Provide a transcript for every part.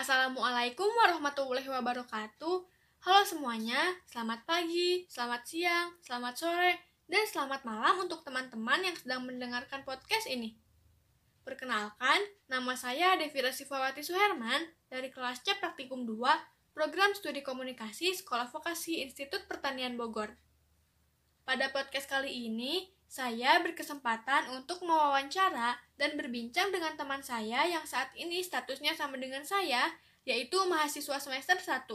Assalamualaikum warahmatullahi wabarakatuh. Halo semuanya, selamat pagi, selamat siang, selamat sore, dan selamat malam untuk teman-teman yang sedang mendengarkan podcast ini. Perkenalkan, nama saya Devi Rasifawati Suherman dari kelas C Praktikum 2, Program Studi Komunikasi Sekolah Vokasi Institut Pertanian Bogor. Pada podcast kali ini, saya berkesempatan untuk mewawancara dan berbincang dengan teman saya yang saat ini statusnya sama dengan saya, yaitu mahasiswa semester 1.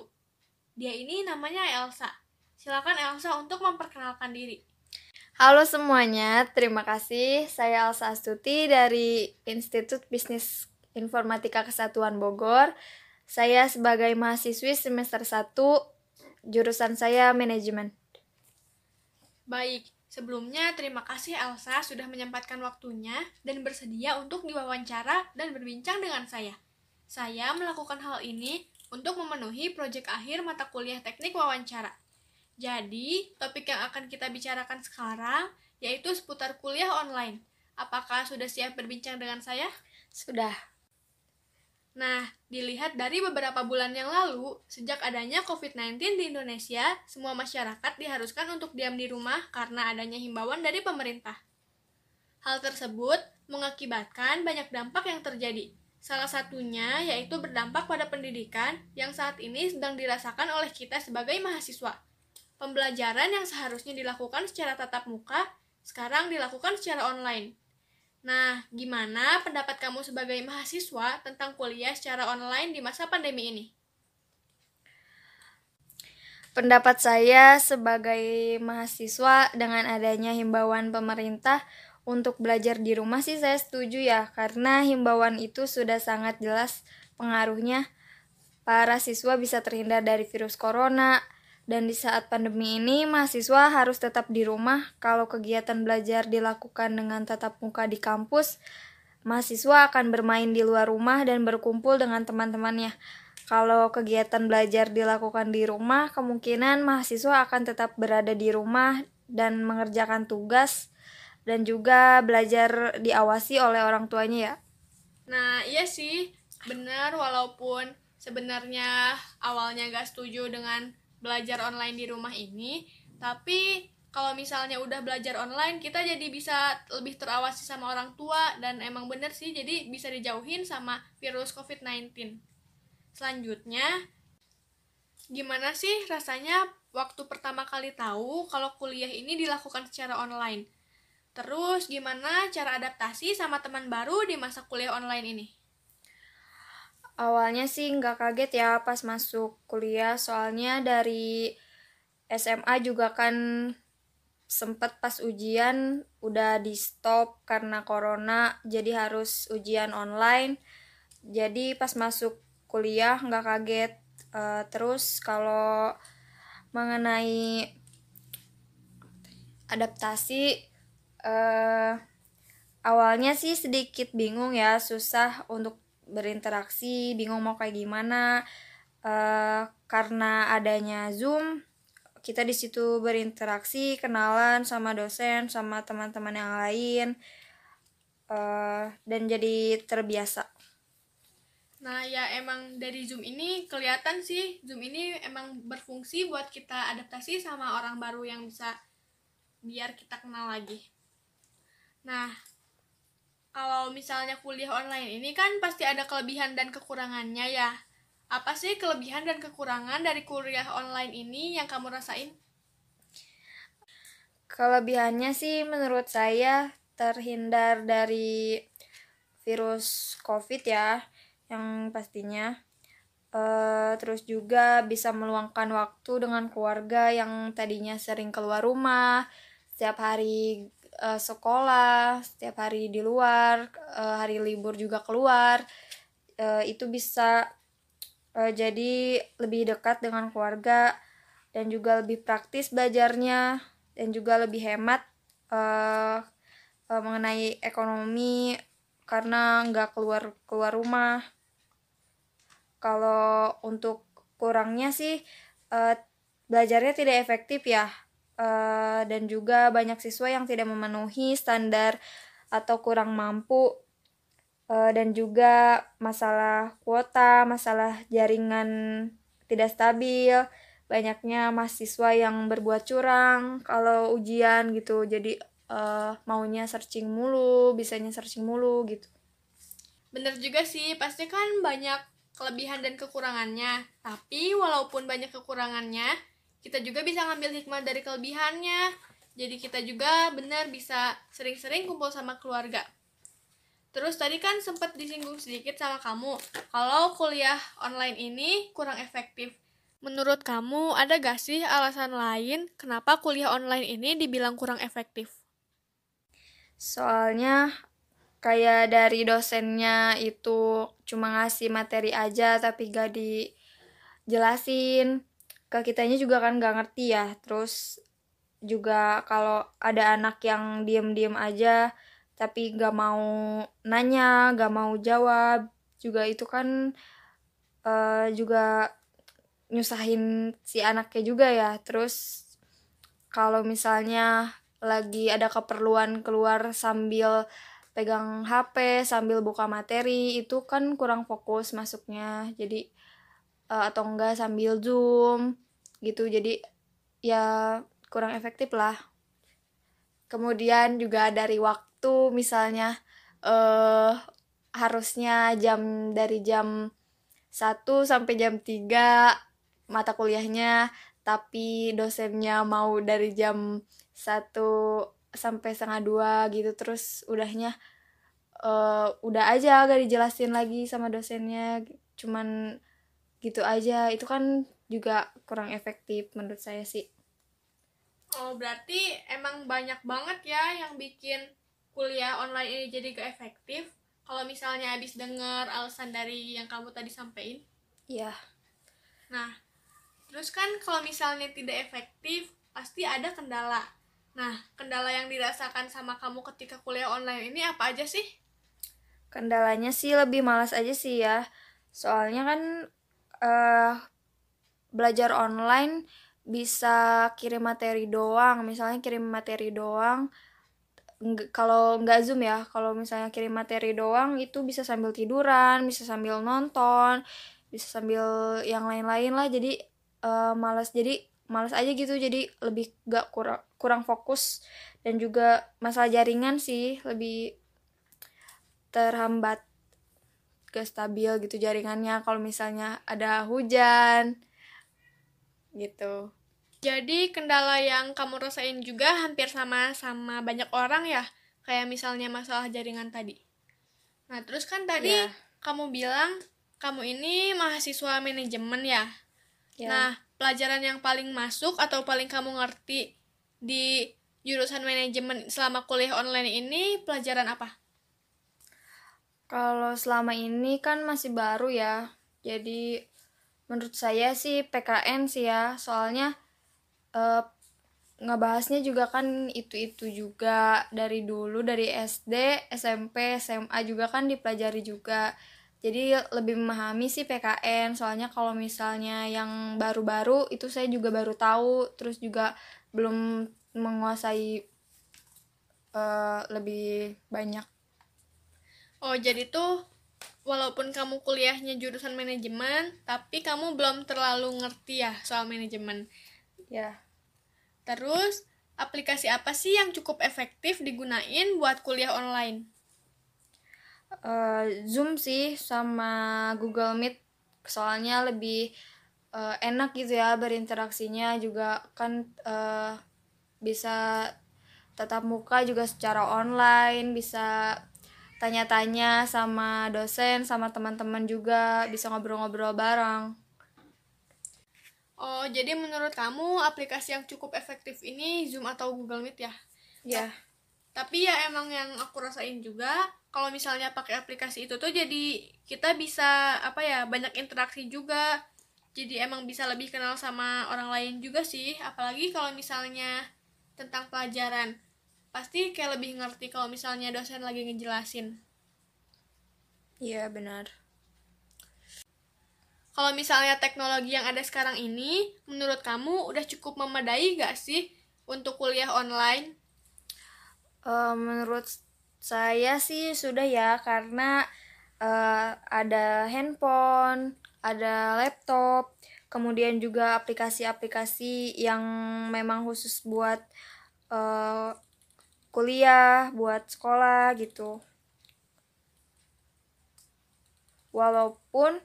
Dia ini namanya Elsa. Silakan Elsa untuk memperkenalkan diri. Halo semuanya, terima kasih. Saya Elsa Astuti dari Institut Bisnis Informatika Kesatuan Bogor. Saya sebagai mahasiswi semester 1, jurusan saya manajemen. Baik, sebelumnya terima kasih Elsa sudah menyempatkan waktunya dan bersedia untuk diwawancara dan berbincang dengan saya. Saya melakukan hal ini untuk memenuhi proyek akhir mata kuliah teknik wawancara. Jadi, topik yang akan kita bicarakan sekarang yaitu seputar kuliah online. Apakah sudah siap berbincang dengan saya? Sudah. Nah, dilihat dari beberapa bulan yang lalu, sejak adanya COVID-19 di Indonesia, semua masyarakat diharuskan untuk diam di rumah karena adanya himbauan dari pemerintah. Hal tersebut mengakibatkan banyak dampak yang terjadi. Salah satunya yaitu berdampak pada pendidikan yang saat ini sedang dirasakan oleh kita sebagai mahasiswa. Pembelajaran yang seharusnya dilakukan secara tatap muka, sekarang dilakukan secara online. Nah, gimana pendapat kamu sebagai mahasiswa tentang kuliah secara online di masa pandemi ini? Pendapat saya sebagai mahasiswa dengan adanya himbauan pemerintah untuk belajar di rumah sih saya setuju ya, karena himbauan itu sudah sangat jelas pengaruhnya para siswa bisa terhindar dari virus corona, dan di saat pandemi ini mahasiswa harus tetap di rumah. Kalau kegiatan belajar dilakukan dengan tatap muka di kampus, mahasiswa akan bermain di luar rumah dan berkumpul dengan teman-temannya. Kalau kegiatan belajar dilakukan di rumah, kemungkinan mahasiswa akan tetap berada di rumah dan mengerjakan tugas dan juga belajar diawasi oleh orang tuanya ya. Nah, iya sih, benar walaupun sebenarnya awalnya gak setuju dengan belajar online di rumah ini, tapi kalau misalnya udah belajar online, kita jadi bisa lebih terawasi sama orang tua dan emang bener sih, jadi bisa dijauhin sama virus COVID-19. Selanjutnya, gimana sih rasanya waktu pertama kali tahu kalau kuliah ini dilakukan secara online? Terus gimana cara adaptasi sama teman baru di masa kuliah online ini? Awalnya sih nggak kaget ya pas masuk kuliah, soalnya dari SMA juga kan sempet pas ujian udah di stop karena corona, jadi harus ujian online. Jadi pas masuk kuliah nggak kaget uh, terus kalau mengenai adaptasi uh, awalnya sih sedikit bingung ya susah untuk berinteraksi bingung mau kayak gimana. Uh, karena adanya zoom kita di situ berinteraksi kenalan sama dosen sama teman-teman yang lain. Uh, dan jadi terbiasa. Nah ya emang dari Zoom ini kelihatan sih. Zoom ini emang berfungsi buat kita adaptasi sama orang baru yang bisa biar kita kenal lagi. Nah kalau misalnya kuliah online ini kan pasti ada kelebihan dan kekurangannya ya. Apa sih kelebihan dan kekurangan dari kuliah online ini yang kamu rasain? Kelebihannya sih menurut saya terhindar dari virus COVID ya yang pastinya uh, terus juga bisa meluangkan waktu dengan keluarga yang tadinya sering keluar rumah setiap hari uh, sekolah setiap hari di luar uh, hari libur juga keluar uh, itu bisa uh, jadi lebih dekat dengan keluarga dan juga lebih praktis belajarnya dan juga lebih hemat uh, uh, mengenai ekonomi karena nggak keluar keluar rumah. Kalau untuk kurangnya sih uh, belajarnya tidak efektif ya uh, dan juga banyak siswa yang tidak memenuhi standar atau kurang mampu uh, dan juga masalah kuota, masalah jaringan tidak stabil, banyaknya mahasiswa yang berbuat curang kalau ujian gitu. Jadi uh, maunya searching mulu, bisanya searching mulu gitu. Bener juga sih, pasti kan banyak kelebihan dan kekurangannya. Tapi walaupun banyak kekurangannya, kita juga bisa ngambil hikmah dari kelebihannya. Jadi kita juga benar bisa sering-sering kumpul sama keluarga. Terus tadi kan sempat disinggung sedikit sama kamu, kalau kuliah online ini kurang efektif. Menurut kamu, ada gak sih alasan lain kenapa kuliah online ini dibilang kurang efektif? Soalnya kayak dari dosennya itu cuma ngasih materi aja tapi gak dijelasin. Ke kitanya juga kan gak ngerti ya. Terus juga kalau ada anak yang diem-diem aja tapi gak mau nanya gak mau jawab juga itu kan uh, juga nyusahin si anaknya juga ya. Terus kalau misalnya lagi ada keperluan keluar sambil pegang HP sambil buka materi itu kan kurang fokus masuknya. Jadi uh, atau enggak sambil zoom gitu. Jadi ya kurang efektif lah. Kemudian juga dari waktu misalnya uh, harusnya jam dari jam 1 sampai jam 3 mata kuliahnya tapi dosennya mau dari jam 1 sampai setengah dua gitu terus udahnya uh, udah aja gak dijelasin lagi sama dosennya cuman gitu aja. Itu kan juga kurang efektif menurut saya sih. Oh berarti emang banyak banget ya yang bikin kuliah online ini jadi gak efektif. Kalau misalnya habis dengar alasan dari yang kamu tadi sampaikan iya. Nah terus kan kalau misalnya tidak efektif pasti ada kendala. Nah kendala yang dirasakan sama kamu ketika kuliah online ini apa aja sih? Kendalanya sih lebih malas aja sih ya. Soalnya kan uh, belajar online bisa kirim materi doang misalnya kirim materi doang kalau nggak zoom ya kalau misalnya kirim materi doang itu bisa sambil tiduran bisa sambil nonton bisa sambil yang lain-lain lah jadi uh, malas jadi malas aja gitu jadi lebih gak kurang kurang fokus dan juga masalah jaringan sih lebih terhambat gak stabil gitu jaringannya kalau misalnya ada hujan gitu jadi kendala yang kamu rasain juga hampir sama sama banyak orang ya, kayak misalnya masalah jaringan tadi. Nah, terus kan tadi yeah. kamu bilang kamu ini mahasiswa manajemen ya. Yeah. Nah, pelajaran yang paling masuk atau paling kamu ngerti di jurusan manajemen selama kuliah online ini pelajaran apa? Kalau selama ini kan masih baru ya. Jadi menurut saya sih PKN sih ya. Soalnya uh, ngebahasnya juga kan itu-itu juga dari dulu dari SD, SMP, SMA juga kan dipelajari juga. Jadi lebih memahami sih PKN, soalnya kalau misalnya yang baru-baru itu saya juga baru tahu, terus juga belum menguasai uh, lebih banyak. Oh, jadi tuh walaupun kamu kuliahnya jurusan manajemen, tapi kamu belum terlalu ngerti ya soal manajemen. Ya. Terus, aplikasi apa sih yang cukup efektif digunain buat kuliah online? Uh, Zoom sih sama Google Meet soalnya lebih uh, enak gitu ya berinteraksinya juga kan uh, bisa tatap muka juga secara online bisa tanya-tanya sama dosen sama teman-teman juga bisa ngobrol-ngobrol bareng Oh, jadi menurut kamu aplikasi yang cukup efektif ini Zoom atau Google Meet ya? Ya. Tapi ya emang yang aku rasain juga kalau misalnya pakai aplikasi itu tuh jadi kita bisa apa ya banyak interaksi juga. Jadi emang bisa lebih kenal sama orang lain juga sih, apalagi kalau misalnya tentang pelajaran. Pasti kayak lebih ngerti kalau misalnya dosen lagi ngejelasin. Iya, benar kalau misalnya teknologi yang ada sekarang ini, menurut kamu udah cukup memadai gak sih untuk kuliah online? Uh, menurut saya sih sudah ya, karena uh, ada handphone, ada laptop, kemudian juga aplikasi-aplikasi yang memang khusus buat uh, kuliah, buat sekolah gitu. Walaupun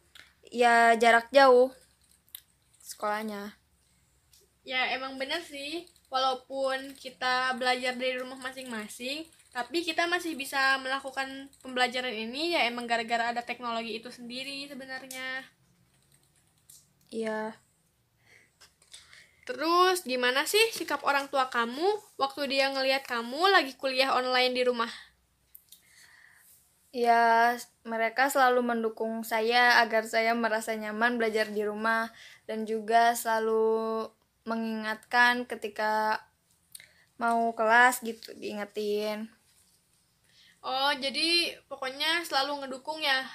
ya jarak jauh sekolahnya. Ya emang bener sih, walaupun kita belajar dari rumah masing-masing, tapi kita masih bisa melakukan pembelajaran ini ya emang gara-gara ada teknologi itu sendiri sebenarnya. Iya. Terus gimana sih sikap orang tua kamu waktu dia ngelihat kamu lagi kuliah online di rumah? Ya, mereka selalu mendukung saya agar saya merasa nyaman belajar di rumah dan juga selalu mengingatkan ketika mau kelas gitu diingetin. Oh, jadi pokoknya selalu ngedukung ya?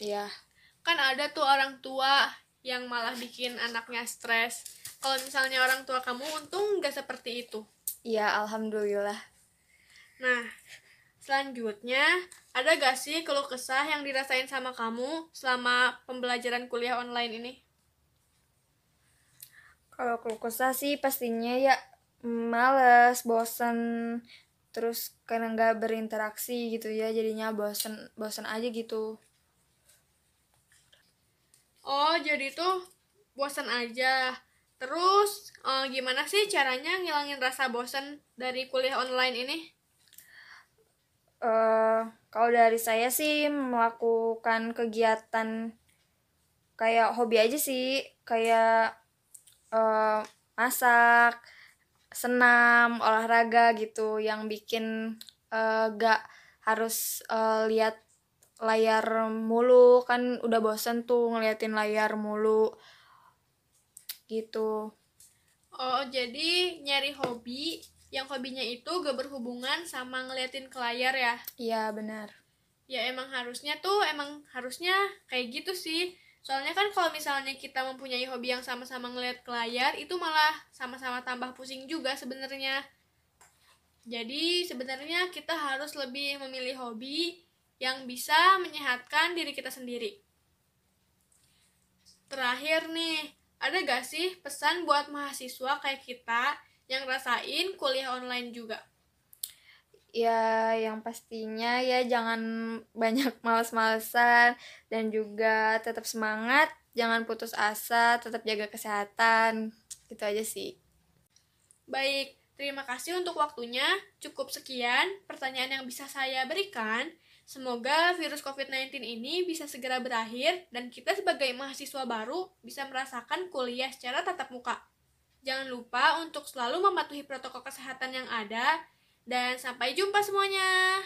Iya. Kan ada tuh orang tua yang malah bikin anaknya stres. Kalau misalnya orang tua kamu untung nggak seperti itu. Iya, alhamdulillah. Nah, selanjutnya ada gak sih keluh kesah yang dirasain sama kamu selama pembelajaran kuliah online ini? Kalau keluh kesah sih pastinya ya males, bosan, terus karena nggak berinteraksi gitu ya, jadinya bosan bosan aja gitu. Oh, jadi tuh bosan aja. Terus, uh, gimana sih caranya ngilangin rasa bosan dari kuliah online ini? Uh, kalau dari saya sih melakukan kegiatan kayak hobi aja sih, kayak uh, masak, senam, olahraga gitu, yang bikin uh, gak harus uh, lihat layar mulu kan udah bosen tuh ngeliatin layar mulu gitu. Oh jadi nyari hobi yang hobinya itu gak berhubungan sama ngeliatin ke layar ya? Iya benar. Ya emang harusnya tuh emang harusnya kayak gitu sih. Soalnya kan kalau misalnya kita mempunyai hobi yang sama-sama ngeliat ke layar itu malah sama-sama tambah pusing juga sebenarnya. Jadi sebenarnya kita harus lebih memilih hobi yang bisa menyehatkan diri kita sendiri. Terakhir nih, ada gak sih pesan buat mahasiswa kayak kita yang rasain kuliah online juga? Ya, yang pastinya ya jangan banyak males-malesan dan juga tetap semangat, jangan putus asa, tetap jaga kesehatan. Gitu aja sih. Baik, terima kasih untuk waktunya. Cukup sekian pertanyaan yang bisa saya berikan. Semoga virus COVID-19 ini bisa segera berakhir dan kita sebagai mahasiswa baru bisa merasakan kuliah secara tatap muka. Jangan lupa untuk selalu mematuhi protokol kesehatan yang ada dan sampai jumpa semuanya.